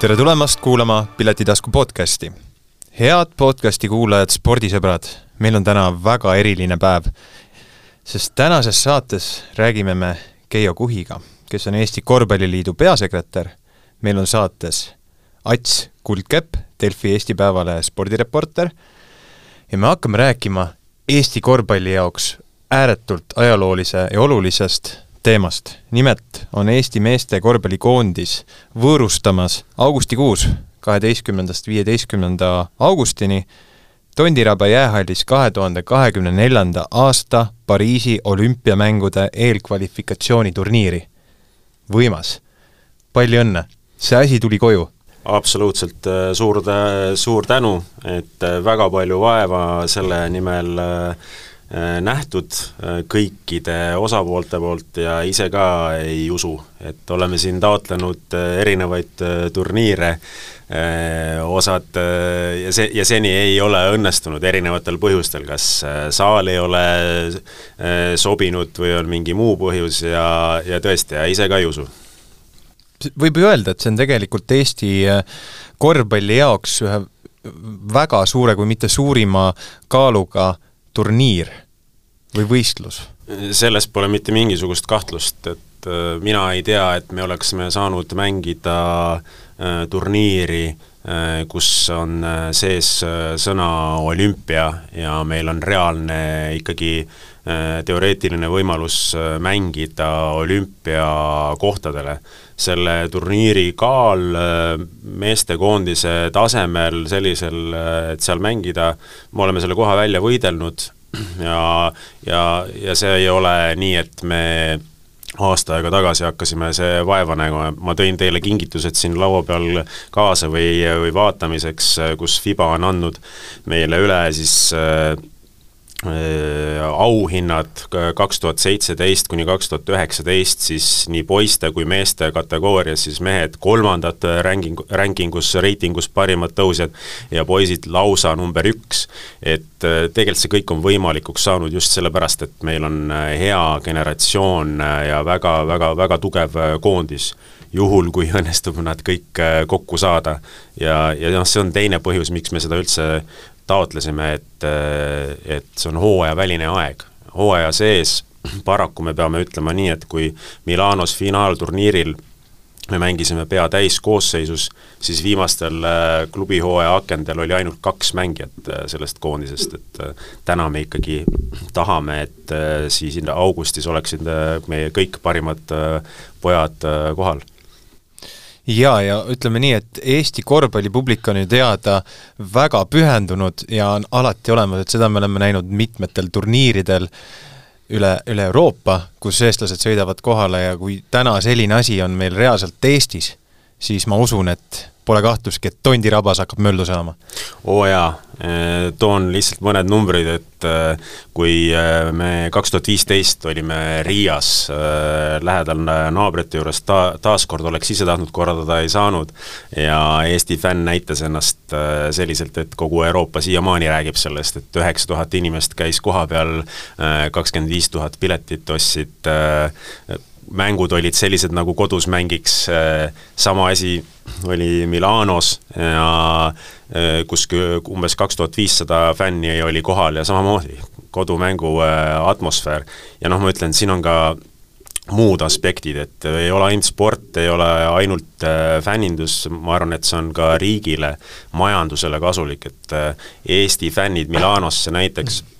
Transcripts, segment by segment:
tere tulemast kuulama Piletitasku podcasti. head podcasti kuulajad, spordisõbrad, meil on täna väga eriline päev, sest tänases saates räägime me Keijo Kuhiga, kes on Eesti Korvpalliliidu peasekretär. meil on saates Ats Kuldkepp, Delfi Eesti Päevalehe spordireporter ja me hakkame rääkima Eesti korvpalli jaoks ääretult ajaloolise ja olulisest teemast. nimelt on Eesti meeste korvpallikoondis võõrustamas augustikuus, kaheteistkümnendast viieteistkümnenda augustini Tondiraba jäähallis kahe tuhande kahekümne neljanda aasta Pariisi olümpiamängude eelkvalifikatsiooniturniiri. võimas. palju õnne, see asi tuli koju absoluutselt suur, suur tänu, et väga palju vaeva selle nimel äh, Äh, nähtud äh, kõikide osapoolte poolt ja ise ka ei usu, et oleme siin taotlenud äh, erinevaid turniire, osad ja see, ja seni ei ole õnnestunud erinevatel põhjustel, kas saal ei ole sobinud või on mingi muu põhjus ja, ja tõesti, ja ise ka ei usu. Võib ju öelda, et see on tegelikult Eesti korvpalli jaoks ühe väga suure, kui mitte suurima kaaluga turniir või võistlus? selles pole mitte mingisugust kahtlust, et äh, mina ei tea, et me oleksime saanud mängida äh, turniiri kus on äh, sees äh, sõna olümpia ja meil on reaalne ikkagi äh, teoreetiline võimalus mängida olümpiakohtadele selle turniiri kaal meestekoondise tasemel sellisel, et seal mängida, me oleme selle koha välja võidelnud. Ja, ja, ja see ei ole nii, et me aasta aega tagasi hakkasime see vaeva nägema, ma tõin teile kingitused siin laua peal kaasa või, või vaatamiseks, kus Fiba on andnud meile üle siis äh, auhinnad kaks tuhat seitseteist kuni kaks tuhat üheksateist, siis nii poiste kui meeste kategoorias siis mehed kolmandad ranking, rankingus, reitingus parimad tõusjad ja poisid lausa number üks. et äh, tegelikult see kõik on võimalikuks saanud just sellepärast, et meil on äh, hea generatsioon ja väga, väga, väga tugev koondis juhul, kui õnnestub nad kõik kokku saada. ja, ja noh, see on teine põhjus, miks me seda üldse taotlesime, et, et see on hooajaväline aeg. hooaja sees paraku me peame ütlema nii, et kui Milanos finaalturniiril me mängisime pea täiskoosseisus, siis viimastel äh, klubihooaja akendel oli ainult kaks mängijat äh, sellest koondisest, et äh, täna me ikkagi tahame, et siis augustis oleksid meie kõik parimad pojad kohal jaa, ja ütleme nii, et Eesti korvpallipublik on ju teada väga pühendunud ja on alati olemas, et seda me oleme näinud mitmetel turniiridel üle, üle Euroopa, kus eestlased sõidavad kohale ja kui täna selline asi on meil reaalselt Eestis, siis ma usun, et pole kahtlustki, et tondirabas hakkab möllu saama. oo jaa, eh, toon lihtsalt mõned numbrid, et eh, kui eh, me kaks tuhat viisteist olime Riias lähedal naabrite juures, ta-, taaskord oleks ise tahtnud korraldada, ei saanud, ja Eesti fänn näitas ennast selliselt, et kogu Euroopa siiamaani räägib sellest, et üheksa tuhat inimest käis kohapeal, kakskümmend viis tuhat piletit ostsid, mängud olid sellised, nagu kodus mängiks, sama asi oli Milanos ja äh, kus umbes kaks tuhat viissada fänni oli kohal ja samamoodi kodumängu äh, atmosfäär. ja noh, ma ütlen, siin on ka muud aspektid, et ei ole ainult sport, ei ole ainult äh, fännindus, ma arvan, et see on ka riigile, majandusele kasulik, et Eesti fännid Milanosse näiteks mm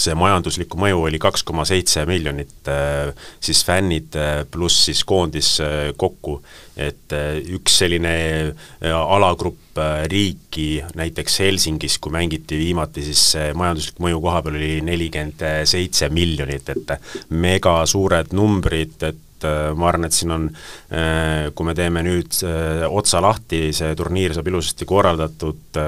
see majanduslikku mõju oli kaks koma seitse miljonit, äh, siis fännid äh, pluss siis koondis äh, kokku. et üks selline alagrupp riiki, näiteks Helsingis, kui mängiti viimati, siis majanduslik mõju koha peal oli nelikümmend seitse miljonit, et mega suured numbrid, et ma arvan, et siin on, kui me teeme nüüd otsa lahti, see turniir saab ilusasti korraldatud,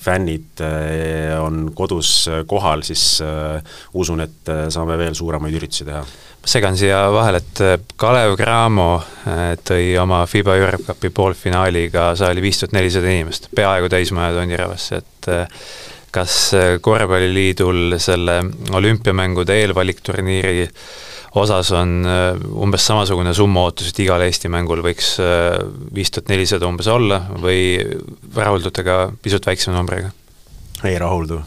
fännid eh, on kodus eh, kohal, siis eh, usun, et saame veel suuremaid üritusi teha. ma segan siia vahele, et Kalev Cramo tõi oma FIBA Europe Cupi poolfinaaliga saali viis tuhat nelisada inimest, peaaegu täismaja Tondiravasse, et kas Korvpalliliidul selle olümpiamängude eelvalikturniiri osas on umbes samasugune summa ootus, et igal Eesti mängul võiks viis tuhat nelisada umbes olla või rahuldute ka pisut väiksema numbriga? ei rahuldu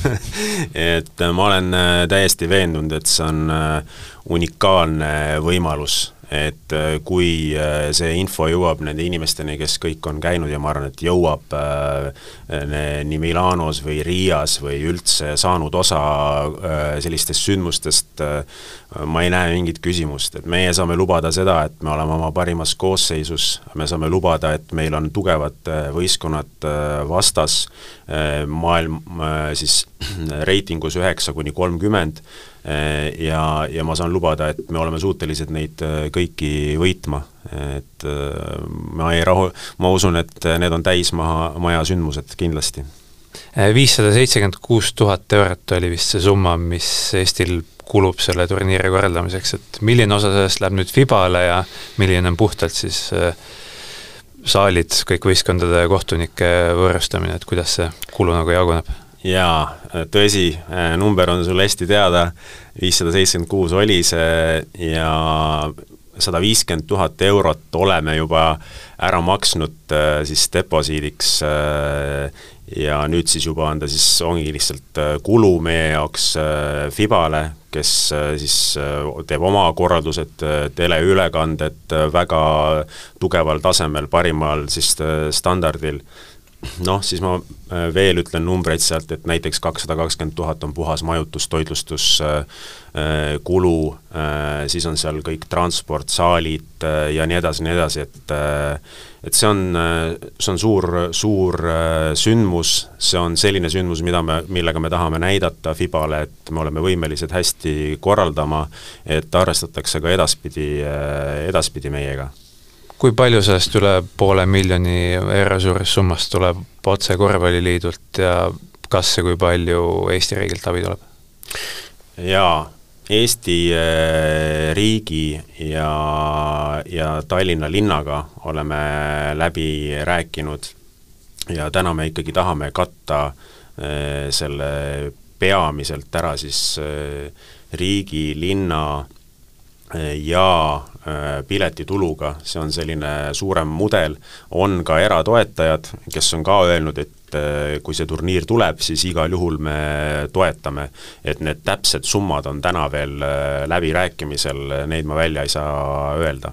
et ma olen täiesti veendunud, et see on unikaalne võimalus et äh, kui äh, see info jõuab nende inimesteni, kes kõik on käinud ja ma arvan, et jõuab äh, nii Milanos või Riias või üldse saanud osa sellistest sündmustest, ma ei näe mingit küsimust, et meie saame lubada seda, et me oleme oma parimas koosseisus, me saame lubada, et meil on tugevad võistkonnad vastas, maailm siis reitingus üheksa kuni kolmkümmend, Äh, ja, ja ma saan lubada, et me oleme suutelised neid äh, kõiki võitma, et äh, ma ei rahu, ma usun, et need on täismaha, maja sündmused kindlasti. viissada seitsekümmend kuus tuhat eurot oli vist see summa, mis Eestil kulub selle turniiri korraldamiseks, et milline osa sellest läheb nüüd Fibale ja milline on puhtalt siis saalid, kõik võistkondade kohtunike võõrustamine, et kuidas see kulu nagu jaguneb? jaa, tõsi, number on sul hästi teada, viissada seitsekümmend kuus oli see ja sada viiskümmend tuhat eurot oleme juba ära maksnud äh, siis deposiidiks äh, ja nüüd siis juba on ta siis, ongi lihtsalt äh, kulu meie jaoks Fibale, kes siis teeb oma korraldused, teleülekanded väga tugeval tasemel, parimal siis standardil noh, siis ma äh, veel ütlen numbreid sealt, et näiteks kakssada kakskümmend tuhat on puhas majutus, toitlustus äh, äh,, kulu äh,, siis on seal kõik transport, saalid äh, ja nii edasi, nii edasi, et äh, et see on, see on suur, suur sündmus, see on selline sündmus, mida me, millega me tahame näidata FIBale, et me oleme võimelised hästi korraldama, et arvestatakse ka edaspidi, edaspidi meiega kui palju sellest üle poole miljoni euro suurust summast tuleb otse Korvpalliliidult ja kas ja kui palju Eesti riigilt abi tuleb? jaa, Eesti äh, riigi ja, ja Tallinna linnaga oleme läbi rääkinud ja täna me ikkagi tahame katta äh, selle peamiselt ära siis äh, riigi, linna ja äh, piletituluga, see on selline suurem mudel, on ka eratoetajad, kes on ka öelnud, et äh, kui see turniir tuleb, siis igal juhul me toetame. et need täpsed summad on täna veel äh, läbirääkimisel, neid ma välja ei saa öelda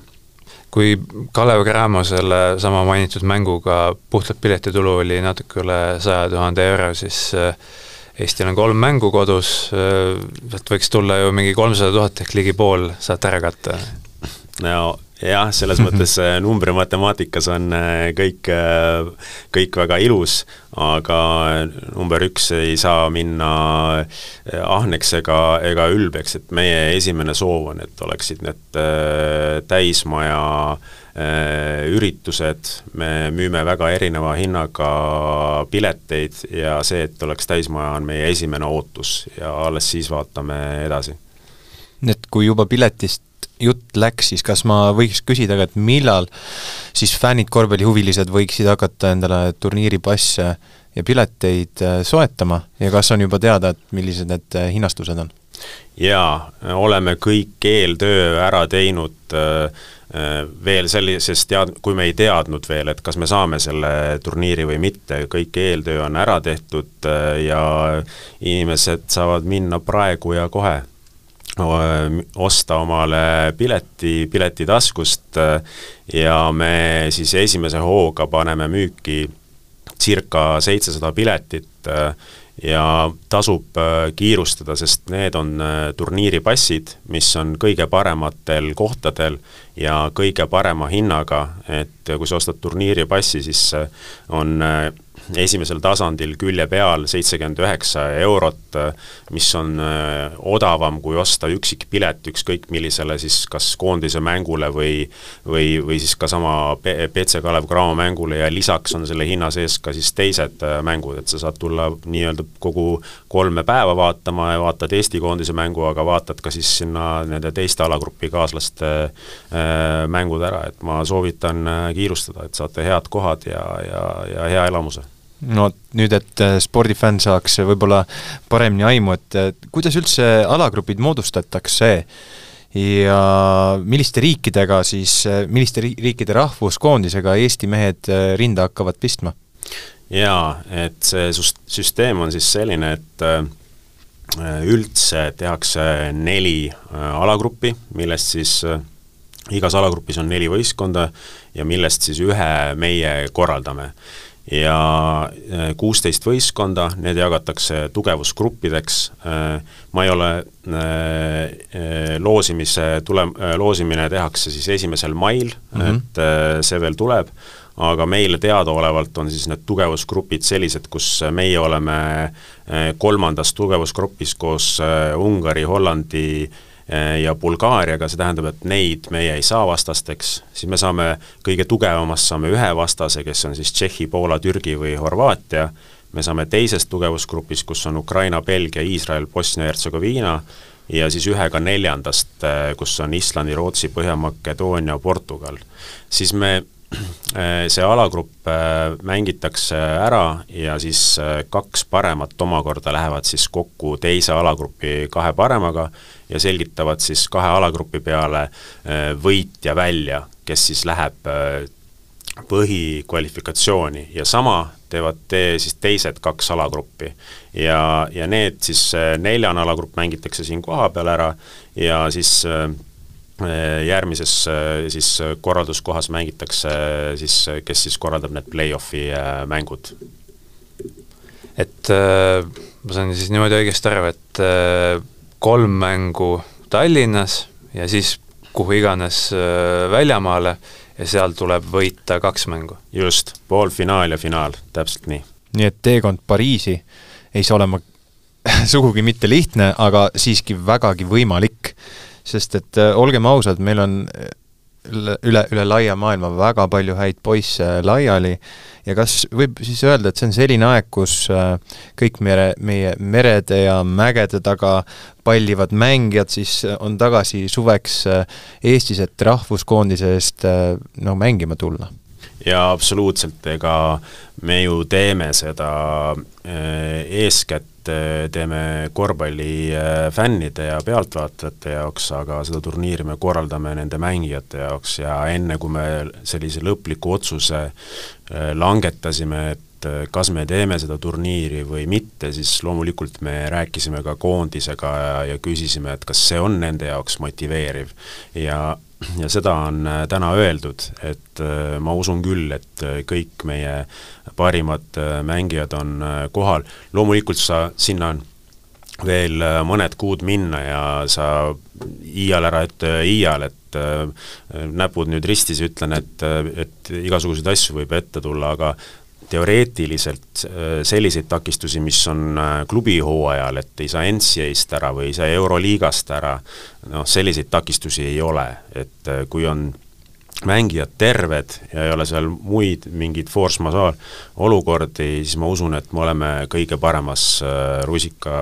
kui Kalev Cramo selle sama mainitud mänguga puhtalt piletitulu oli natuke üle saja tuhande euro, siis Eestil on kolm mängu kodus, sealt võiks tulla ju mingi kolmsada tuhat ehk ligi pool saate ära katta. no jah, selles mõttes numbrimatimaatikas on äh, kõik, äh, kõik väga ilus, aga number üks ei saa minna äh, ahneks ega, ega ülbeks, et meie esimene soov on, et oleksid need täismaja äh, Äh, üritused, me müüme väga erineva hinnaga pileteid ja see, et oleks täismaja, on meie esimene ootus ja alles siis vaatame edasi. et kui juba piletist jutt läks, siis kas ma võiks küsida ka, et millal siis fännid, korvpallihuvilised võiksid hakata endale turniiripasse ja pileteid äh, soetama ja kas on juba teada, et millised need äh, hinnastused on? jaa, oleme kõik eeltöö ära teinud äh, Äh, veel sellises tead-, kui me ei teadnud veel, et kas me saame selle turniiri või mitte, kõik eeltöö on ära tehtud äh, ja inimesed saavad minna praegu ja kohe osta omale pileti, pileti taskust äh, ja me siis esimese hooga paneme müüki circa seitsesada piletit ja tasub kiirustada, sest need on turniiripassid, mis on kõige parematel kohtadel ja kõige parema hinnaga, et kui sa ostad turniiripassi, siis on äh, esimesel tasandil külje peal seitsekümmend üheksa eurot, mis on äh, odavam kui osta üksikpilet ükskõik millisele siis kas koondise mängule või või, või siis ka sama BC Kalev Cramo mängule ja lisaks on selle hinna sees ka siis teised äh, mängud, et sa saad tulla nii-öelda kogu kolme päeva vaatama ja vaatad Eesti koondise mängu, aga vaatad ka siis sinna nende teiste alagrupi kaaslaste äh, mängud ära, et ma soovitan kiirustada, et saate head kohad ja, ja, ja hea elamuse no nüüd, et äh, spordifänn saaks võib-olla paremini aimu, et kuidas üldse alagrupid moodustatakse ja milliste riikidega siis, milliste riikide rahvuskoondisega Eesti mehed rinda hakkavad pistma? jaa, et see süsteem on siis selline, et üldse tehakse neli alagruppi, millest siis igas alagrupis on neli võistkonda ja millest siis ühe meie korraldame ja äh, kuusteist võistkonda, need jagatakse tugevusgruppideks, äh, ma ei ole, äh, loosimise tule-, loosimine tehakse siis esimesel mail mm, -hmm. et see veel tuleb, aga meile teadaolevalt on siis need tugevusgrupid sellised, kus meie oleme kolmandas tugevusgrupis koos Ungari, Hollandi, ja Bulgaariaga, see tähendab, et neid meie ei saa vastasteks, siis me saame, kõige tugevamast saame ühe vastase, kes on siis Tšehhi, Poola, Türgi või Horvaatia, me saame teises tugevusgrupis, kus on Ukraina, Belgia, Iisrael, Bosnia-Hertsegoviina, ja siis ühega neljandast, äh, kus on Islandi, Rootsi, Põhja-Makedoonia, Portugal. siis me see alagrupp äh, mängitakse ära ja siis äh, kaks paremat omakorda lähevad siis kokku teise alagrupi kahe paremaga ja selgitavad siis kahe alagrupi peale võitja välja, kes siis läheb põhikvalifikatsiooni ja sama teevad tee siis teised kaks alagruppi. ja, ja need siis, neljane alagrupp mängitakse siin kohapeal ära ja siis äh, Äh, järgmises äh, siis korralduskohas mängitakse äh, siis, kes siis korraldab need play-off'i mängud. et ma saan siis niimoodi õigesti aru, et kolm mängu Tallinnas ja siis kuhu iganes väljamaale ja seal tuleb võita kaks mängu? just, poolfinaal ja finaal, täpselt nii. nii et teekond Pariisi ei saa olema sugugi mitte lihtne, aga siiski vägagi võimalik sest et äh, olgem ausad, meil on äh, üle, üle laia maailma väga palju häid poisse laiali ja kas võib siis öelda, et see on selline aeg, kus äh, kõik mere, meie merede ja mägede taga pallivad mängijad siis on tagasi suveks Eestis, et rahvuskoondise eest no mängima tulla? jaa, absoluutselt, ega me ju teeme seda eeskätt et teeme korvpalli äh, fännide ja pealtvaatajate jaoks, aga seda turniiri me korraldame nende mängijate jaoks ja enne, kui me sellise lõpliku otsuse äh, langetasime, et kas me teeme seda turniiri või mitte, siis loomulikult me rääkisime ka koondisega ja, ja küsisime, et kas see on nende jaoks motiveeriv. ja ja seda on äh, täna öeldud, et äh, ma usun küll, et äh, kõik meie parimad mängijad on kohal, loomulikult sa, sinna on veel mõned kuud minna ja sa iial ära ütle iial, et näpud nüüd ristis, ütlen, et, et igasuguseid asju võib ette tulla, aga teoreetiliselt selliseid takistusi, mis on klubihooajal, et ei saa NCA-st ära või ei saa Euroliigast ära, noh, selliseid takistusi ei ole, et äh, kui on mängijad terved ja ei ole seal muid mingeid force majeure olukordi, siis ma usun, et me oleme kõige paremas äh, rusika,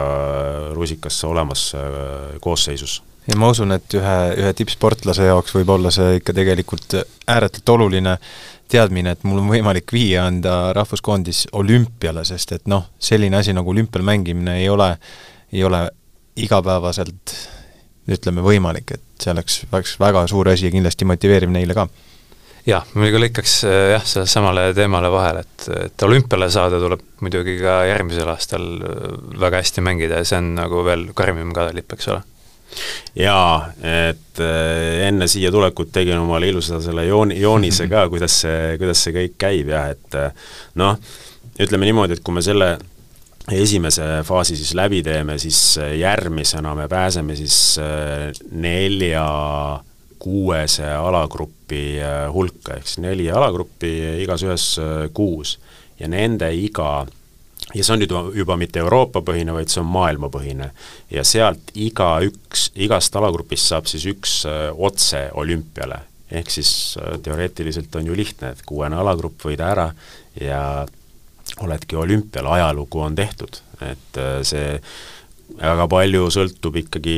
rusikasse olemas äh, koosseisus. Ja ma usun, et ühe, ühe tippsportlase jaoks võib olla see ikka tegelikult ääretult oluline teadmine, et mul on võimalik viia enda rahvuskoondis olümpiale, sest et noh, selline asi nagu olümpial mängimine ei ole, ei ole igapäevaselt ütleme, võimalik, et see oleks, oleks väga suur asi ja kindlasti motiveeriv neile ka. jah, küll lõikaks äh, jah, sellele samale teemale vahele, et, et olümpiale saada tuleb muidugi ka järgmisel aastal äh, väga hästi mängida ja see on nagu veel karmim kadalipp, eks ole jaa, et äh, enne siia tulekut tegin omale ilusa selle jooni, joonise ka, kuidas see, kuidas see kõik käib jah, et noh, ütleme niimoodi, et kui me selle esimese faasi siis läbi teeme, siis äh, järgmisena me pääseme siis äh, nelja kuuese alagrupi äh, hulka, ehk siis neli alagruppi, igas ühes kuus. ja nende iga, ja see on nüüd juba mitte Euroopa-põhine, vaid see on maailmapõhine. ja sealt igaüks, igast alagrupist saab siis üks otse olümpiale. ehk siis teoreetiliselt on ju lihtne, et kuuene alagrupp võida ära ja oledki olümpial, ajalugu on tehtud, et äh, see väga palju sõltub ikkagi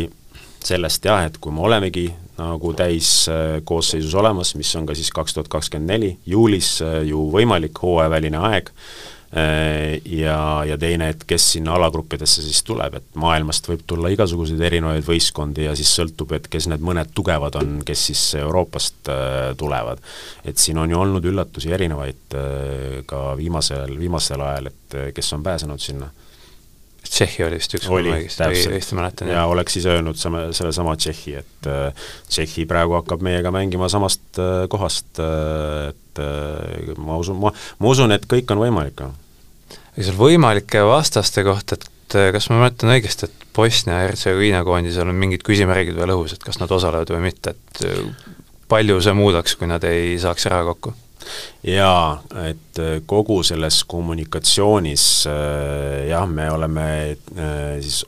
sellest jah, et kui me olemegi nagu täiskoosseisus olemas, mis on ka siis kaks tuhat kakskümmend neli, juulis äh, ju võimalik hooajaväline aeg, ja, ja teine, et kes sinna alagruppidesse siis tuleb, et maailmast võib tulla igasuguseid erinevaid võistkondi ja siis sõltub, et kes need mõned tugevad on, kes siis Euroopast tulevad. et siin on ju olnud üllatusi erinevaid ka viimasel, viimasel ajal, et kes on pääsenud sinna Tšehhi oli vist üks, kui ma õigesti, mäletan. ja oleks ise öelnud sama, sellesama Tšehhi, et äh, Tšehhi praegu hakkab meiega mängima samast äh, kohast äh,, et äh, ma usun, ma, ma usun, et kõik on võimalik. Aga seal võimalike vastaste kohta, et kas ma mäletan õigesti, et Bosnia ja Hertsegoviina koondisel on mingid küsimärgid veel õhus, et kas nad osalevad või mitte, et äh, palju see muudaks, kui nad ei saaks ära kokku? jaa, et äh, kogu selles kommunikatsioonis äh, jah, me oleme siis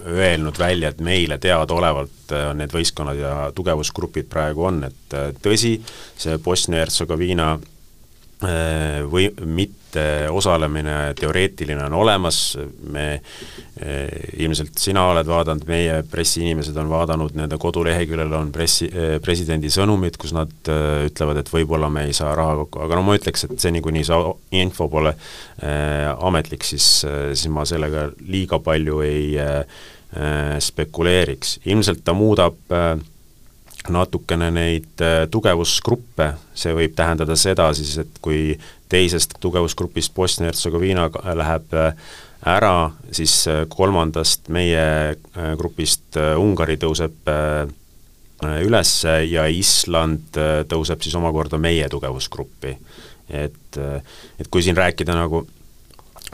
öelnud välja, et meile teadaolevalt need võistkonnad ja tugevusgrupid praegu on, et tõsi, see Bosnia-Hertsegoviina või mitte osalemine teoreetiline on olemas, me äh, ilmselt sina oled vaadanud, meie pressiinimesed on vaadanud, nende koduleheküljel on pressi, äh, presidendi sõnumid, kus nad ütlevad, et võib-olla me ei saa raha kokku, aga no ma ütleks, et seni, kuni see info pole äh, ametlik, siis, siis ma sellega liiga palju ei äh, spekuleeriks, ilmselt ta muudab äh, natukene neid äh, tugevusgruppe, see võib tähendada seda siis, et kui teisest tugevusgrupist Bosnia-Hertsegoviina läheb äh, ära, siis äh, kolmandast meie grupist Ungari tõuseb üles ja Island tõuseb siis omakorda meie tugevusgruppi. et, et kui siin rääkida nagu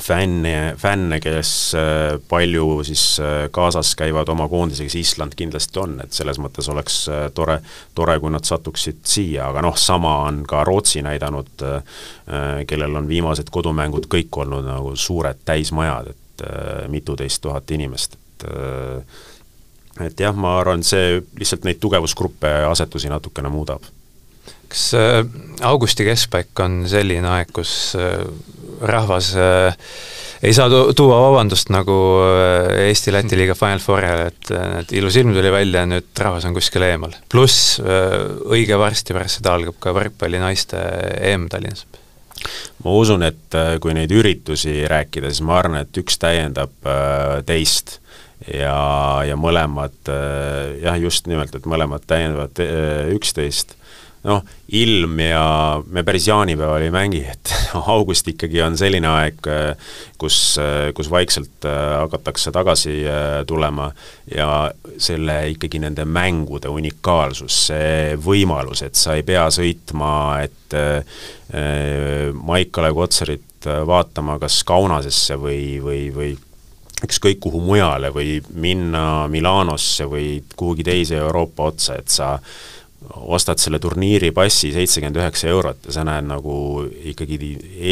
fänne, fänne, kes äh, palju siis äh, kaasas käivad oma koondisega, siis Island kindlasti on, et selles mõttes oleks äh, tore, tore, kui nad satuksid siia, aga noh, sama on ka Rootsi näidanud, kellel on viimased kodumängud kõik olnud nagu suured täismajad, et mituteist tuhat inimest, et et jah, ma arvan, see lihtsalt neid tugevusgruppe asetusi natukene muudab kas augusti keskpaik on selline aeg, kus rahvas äh, ei saa tuua vabandust nagu äh, Eesti-Läti liiga Final Four'ile, et, et ilus ilm tuli välja ja nüüd rahvas on kuskil eemal. pluss äh, õige varsti pärast seda algab ka võrkpalli naiste EM Tallinnas. ma usun, et kui neid üritusi rääkida, siis ma arvan, et üks täiendab teist ja, ja mõlemad jah, just nimelt, et mõlemad täiendavad üksteist noh, ilm ja me päris jaanipäeval ei mängi, et august ikkagi on selline aeg, kus, kus vaikselt äh, hakatakse tagasi tulema ja selle ikkagi nende mängude unikaalsus, see võimalus, et sa ei pea sõitma, et Maik-Kalev Kotsarit vaatama kas Kaunasesse või, või, või ükskõik kuhu mujale või minna Milanosse või kuhugi teise Euroopa otsa, et sa ostad selle turniiri passi seitsekümmend üheksa eurot ja sa näed nagu ikkagi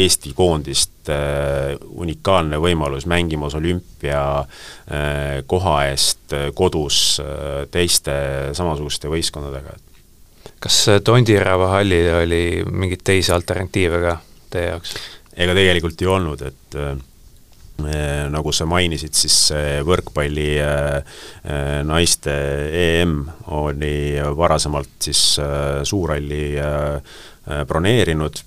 Eesti koondist äh, unikaalne võimalus mängimas olümpia äh, koha eest äh, kodus äh, teiste samasuguste võistkondadega. kas äh, Tondiraba hallil oli mingeid teisi alternatiive ka teie jaoks? ega tegelikult ei olnud, et Äh, nagu sa mainisid, siis võrkpalli äh, äh, naiste EM oli varasemalt siis Suurhalli broneerinud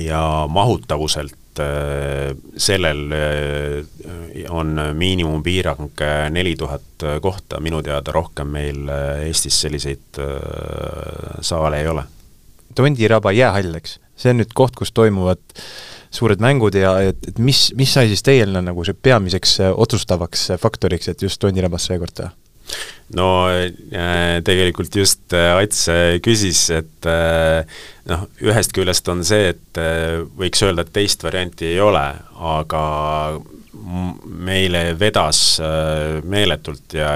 ja mahutavuselt sellel on miinimumpiirang neli tuhat kohta, minu teada rohkem meil Eestis selliseid saale ei ole. Tondiraba jäähall, eks? see on nüüd koht, kus toimuvad suured mängud ja et, et mis, mis sai siis teil nagu see peamiseks äh, otsustavaks äh, faktoriks, et just Tondirabas seekord teha? No äh, tegelikult just Ats küsis, et noh, ühest küljest on see, et võiks öelda, et teist varianti ei ole, aga meile vedas äh, meeletult ja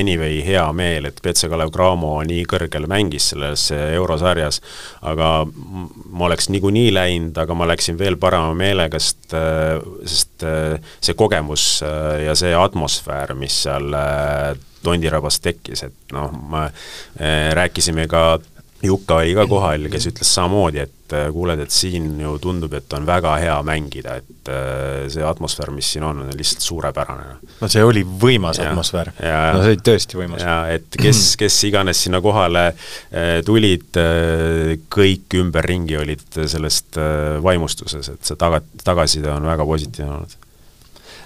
anyway hea meel, et Petse-Kalev Cramo nii kõrgel mängis selles eurosarjas, aga ma oleks niikuinii läinud, aga ma läksin veel parema meelega, sest, äh, sest äh, see kogemus ja see atmosfäär, mis seal Tondirabas tekkis, et noh, me rääkisime ka Jukka oli ka kohal, kes ütles samamoodi, et äh, kuuled, et siin ju tundub, et on väga hea mängida, et äh, see atmosfäär, mis siin on, on lihtsalt suurepärane. no see oli võimas ja, atmosfäär. no see oli tõesti võimas. ja et kes, kes iganes sinna kohale äh, tulid, kõik ümberringi olid sellest vaimustuses, et see taga, tagasiside on väga positiivne olnud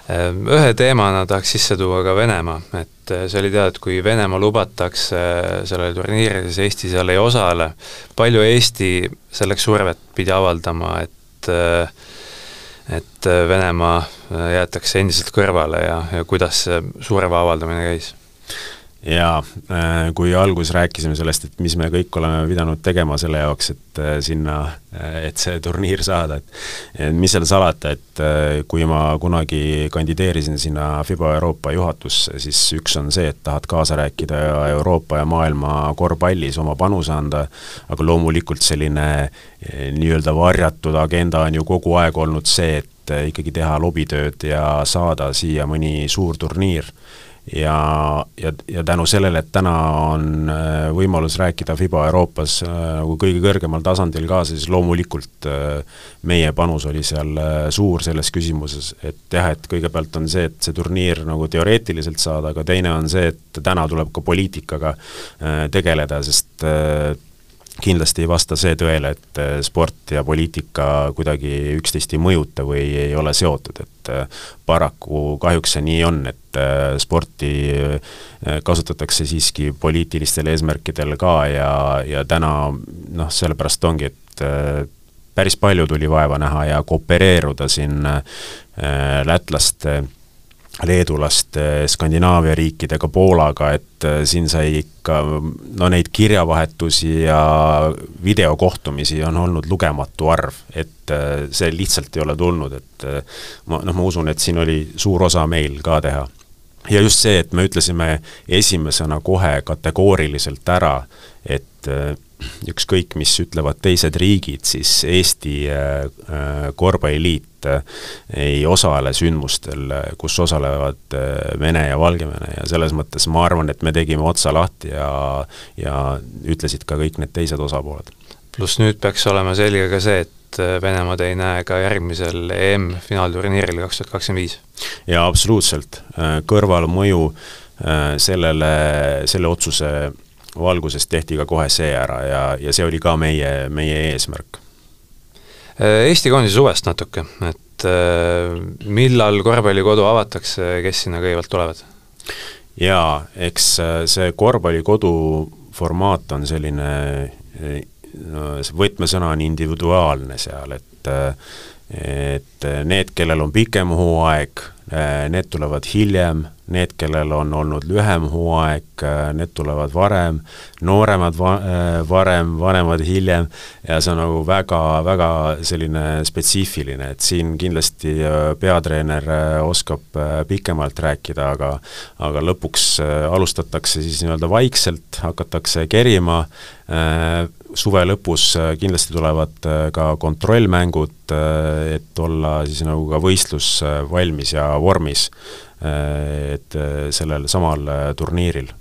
ühe teemana tahaks sisse tuua ka Venemaa, et eh, see oli teada, et kui Venemaa lubatakse sellele turniirile, siis Eesti seal ei osale, palju Eesti selleks survet pidi avaldama, et eh, et Venemaa eh, jäetakse endiselt kõrvale ja, ja kuidas see surve avaldamine käis? Jaa, äh, kui alguses rääkisime sellest, et mis me kõik oleme pidanud tegema selle jaoks, et äh, sinna, äh, et see turniir saada, et et mis seal salata, et kui ma kunagi kandideerisin sinna FIBA Euroopa juhatusse, siis üks on see, et tahad kaasa rääkida Euroopa ja maailma korvpallis oma panuse anda, aga loomulikult selline nii-öelda varjatud agenda on ju kogu aeg olnud see, et ikkagi teha lobitööd ja saada siia mõni suur turniir ja, ja, ja tänu sellele, et täna on äh, võimalus rääkida FIBA Euroopas nagu kõige kõrgemal tasandil kaasa, siis loomulikult äh, meie panus oli seal suur selles küsimuses, et jah, et kõigepealt on see, et see turniir nagu teoreetiliselt saada, aga teine on see, et täna tuleb ka poliitikaga tegeleda, sest kindlasti ei vasta see tõele, et äh, sport ja poliitika kuidagi üksteist ei mõjuta või ei ole seotud, et äh, paraku kahjuks see nii on, et äh, sporti kasutatakse siiski poliitilistel eesmärkidel ka ja, ja täna noh, sellepärast ongi, et päris palju tuli vaeva näha ja koopereeruda siin lätlaste äh, leedulaste, Skandinaavia riikidega, Poolaga, et äh, siin sai ikka no neid kirjavahetusi ja videokohtumisi on olnud lugematu arv, et äh, see lihtsalt ei ole tulnud, et ma noh, ma usun, et siin oli suur osa meil ka teha. ja just see, et me ütlesime esimesena kohe kategooriliselt ära, et ükskõik, mis ütlevad teised riigid, siis Eesti korvpalliliit et äh, ei osale sündmustel, äh, kus osalevad äh, Vene ja Valgevene ja selles mõttes ma arvan, et me tegime otsa lahti ja, ja ütlesid ka kõik need teised osapooled. pluss nüüd peaks olema selge ka see, et Venemaad ei näe ka järgmisel EM-finaalturniiril kaks tuhat kakskümmend viis. jaa, absoluutselt, kõrvalmõju sellele, selle otsuse valguses tehti ka kohe see ära ja, ja see oli ka meie, meie eesmärk Äh, Eesti koondise suvest natuke, et äh, millal korvpallikodu avatakse, kes sinna kõigepealt tulevad? jaa, eks äh, see korvpallikodu formaat on selline, no see võtmesõna on individuaalne seal, et et need, kellel on pikem hooaeg, need tulevad hiljem, need, kellel on olnud lühem hooaeg, need tulevad varem, nooremad va-, varem, vanemad hiljem. Ja see on nagu väga, väga selline spetsiifiline, et siin kindlasti äh, peatreener äh, oskab äh, pikemalt rääkida, aga aga lõpuks alustatakse siis nii-öelda vaikselt, hakatakse kerima, suve lõpus kindlasti tulevad ka kontrollmängud, et olla siis nagu ka võistlus valmis ja vormis Äh, et äh, sellel samal äh, turniiril.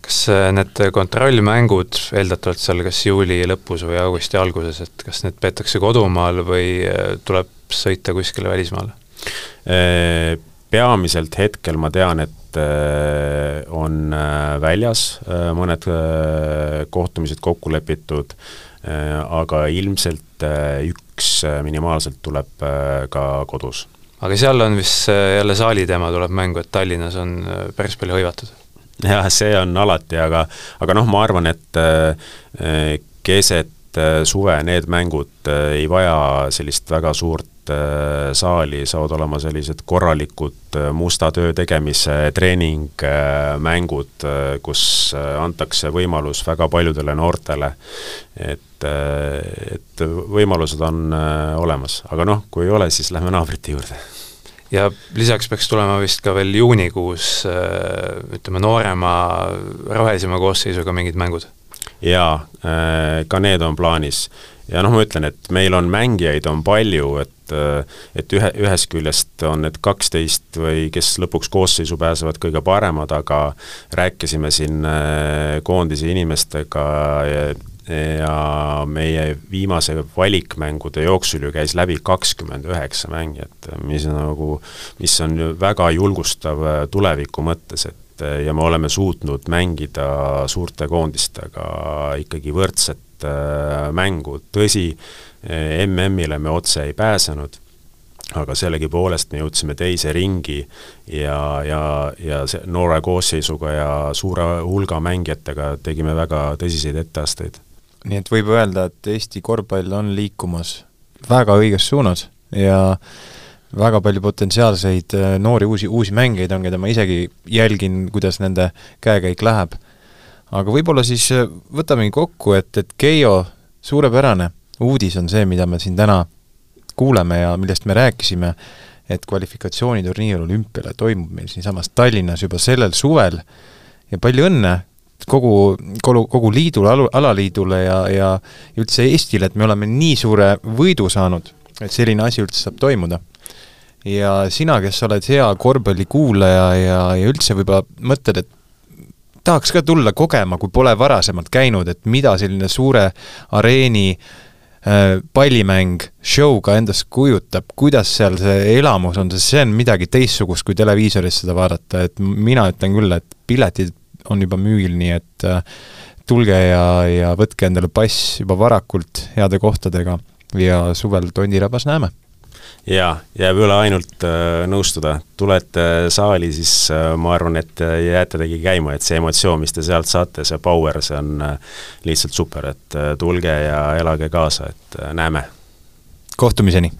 kas need kontrollmängud eeldatavalt seal kas juuli lõpus või augusti alguses, et kas need peetakse kodumaal või tuleb sõita kuskile välismaale? Peamiselt hetkel ma tean, et on väljas mõned kohtumised kokku lepitud, aga ilmselt üks minimaalselt tuleb ka kodus aga seal on vist jälle saali teema tuleb mängu, et Tallinnas on äh, päris palju hõivatud. jah, see on alati, aga, aga noh, ma arvan, et äh, keset äh, suve need mängud ei vaja sellist väga suurt saali, saavad olema sellised korralikud musta töö tegemise treeningmängud, kus antakse võimalus väga paljudele noortele, et et, et võimalused on äh, olemas, aga noh, kui ei ole, siis lähme naabrite juurde. ja lisaks peaks tulema vist ka veel juunikuus äh, ütleme, noorema, rohelisema koosseisuga mingid mängud? Jaa, äh, ka need on plaanis. ja noh, ma ütlen, et meil on mängijaid on palju, et et ühe, ühest küljest on need kaksteist või kes lõpuks koosseisu pääsevad kõige paremad, aga rääkisime siin koondise inimestega ja meie viimase valikmängude jooksul ju käis läbi kakskümmend üheksa mängijat, mis nagu, mis on ju väga julgustav äh, tuleviku mõttes, et äh, ja me oleme suutnud mängida suurte koondistega ikkagi võrdset äh, mängu, tõsi, MM-ile me otse ei pääsenud aga sellegipoolest me jõudsime teise ringi ja, ja, ja see noore koosseisuga ja suure hulga mängijatega tegime väga tõsiseid etteasteid. nii et võib öelda, et Eesti korvpall on liikumas väga õiges suunas ja väga palju potentsiaalseid äh, noori uusi, uusi mängijaid on, keda ma isegi jälgin, kuidas nende käekäik läheb. aga võib-olla siis äh, võtamegi kokku, et, et Keijo, suurepärane uudis on see, mida me siin täna kuuleme ja millest me rääkisime, et kvalifikatsiooniturniir olümpiale toimub meil siinsamas Tallinnas juba sellel suvel ja palju õnne kogu, kogu, kogu liidule, alaliidule ja, ja üldse Eestile, et me oleme nii suure võidu saanud, et selline asi üldse saab toimuda. Ja sina, kes oled hea korvpallikuulaja ja, ja üldse võib-olla mõtled, et tahaks ka tulla kogema, kui pole varasemalt käinud, et mida selline suure areeni äh, pallimäng show'ga endast kujutab, kuidas seal see elamus on, sest see on midagi teistsugust, kui televiisoris seda vaadata, et mina ütlen küll, et piletid on juba müügil, nii et äh, tulge ja, ja võtke endale pass juba varakult heade kohtadega ja suvel Tondirabas näeme jaa, jääb üle ainult äh, nõustuda, tulete saali, siis äh, ma arvan, et äh, jäätegi käima, et see emotsioon, mis te sealt saate, see power, see on äh, lihtsalt super, et äh, tulge ja elage kaasa, et äh, näeme! kohtumiseni!